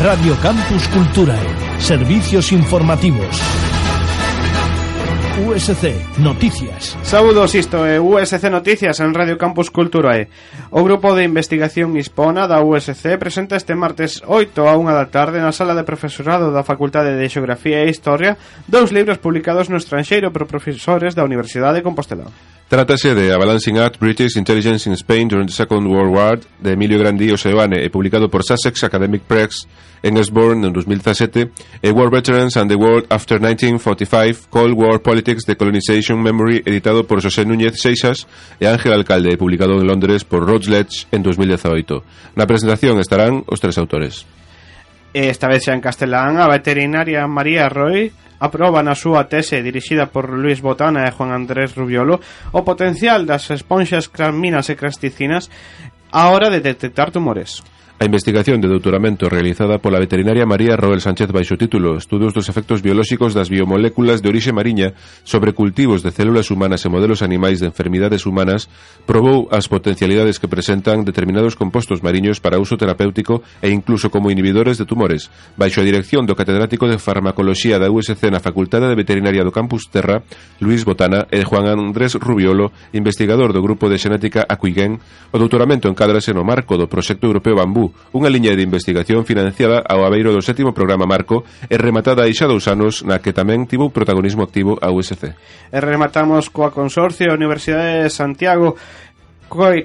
Radio Campus Culturae. Servicios informativos. USC Noticias. Saúdos isto é USC Noticias en Radio Campus Culturae. O grupo de investigación hispona da USC presenta este martes 8 a 1 da tarde na sala de profesorado da Facultade de Xeografía e Historia dous libros publicados no estranxeiro por profesores da Universidade de Compostela. Trátase de A Balancing Act British Intelligence in Spain During the Second World War de Emilio Grandi Oseoane e publicado por Sussex Academic Press en Esborn en 2017 e War Veterans and the World After 1945 Cold War Politics Decolonization Memory editado por José Núñez Seixas e Ángel Alcalde publicado en Londres por Routledge en 2018. Na presentación estarán os tres autores. Esta vez en castelán a veterinaria María Roy aproba na súa tese dirixida por Luis Botana e Juan Andrés Rubiolo o potencial das esponxas craminas e crasticinas a hora de detectar tumores. A investigación de doutoramento realizada pola veterinaria María Roel Sánchez baixo título Estudos dos efectos biolóxicos das biomoléculas de orixe mariña sobre cultivos de células humanas e modelos animais de enfermidades humanas probou as potencialidades que presentan determinados compostos mariños para uso terapéutico e incluso como inhibidores de tumores. Baixo a dirección do catedrático de farmacoloxía da USC na Facultade de Veterinaria do Campus Terra Luis Botana e Juan Andrés Rubiolo investigador do Grupo de Xenética Acuiguén o doutoramento encadrase no marco do Proxecto Europeo Bambú Unha liña de investigación financiada ao abeiro do sétimo programa Marco e rematada hai xa dous anos na que tamén tivo un protagonismo activo a USC. E rematamos coa Consorcio Universidade de Santiago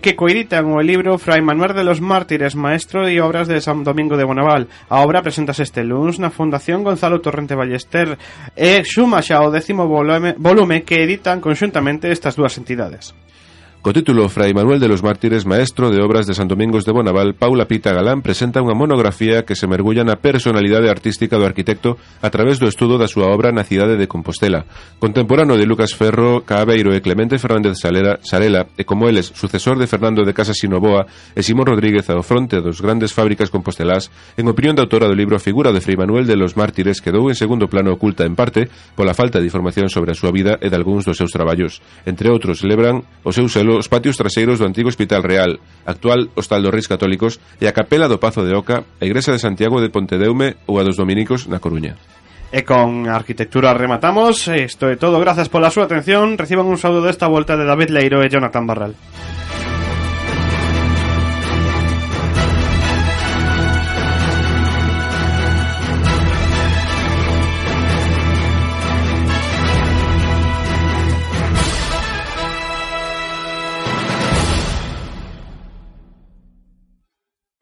que coeditan o libro Fray Manuel de los Mártires, Maestro e Obras de San Domingo de Bonaval. A obra presentase este lunes na Fundación Gonzalo Torrente Ballester e xuma xa o décimo volume, volume que editan conxuntamente estas dúas entidades. Co título Fray Manuel de los Mártires, maestro de obras de San Domingos de Bonaval, Paula Pita Galán presenta unha monografía que se mergulla na personalidade artística do arquitecto a través do estudo da súa obra na cidade de Compostela. Contemporáneo de Lucas Ferro, Caabeiro e Clemente Fernández Salera, Sarela e como eles, sucesor de Fernando de Casas Sinoboa e Simón Rodríguez ao fronte dos grandes fábricas compostelás, en opinión da autora do libro a figura de Fray Manuel de los Mártires quedou en segundo plano oculta en parte pola falta de información sobre a súa vida e de algúns dos seus traballos. Entre outros, celebran o seu selo os patios traseiros do antigo Hospital Real, actual Hostal dos Reis Católicos, e a Capela do Pazo de Oca, a Igrexa de Santiago de Pontedeume ou a dos Dominicos na Coruña. E con a arquitectura rematamos. Isto é todo. Grazas pola súa atención. Reciban un saúdo desta volta de David Leiro e Jonathan Barral.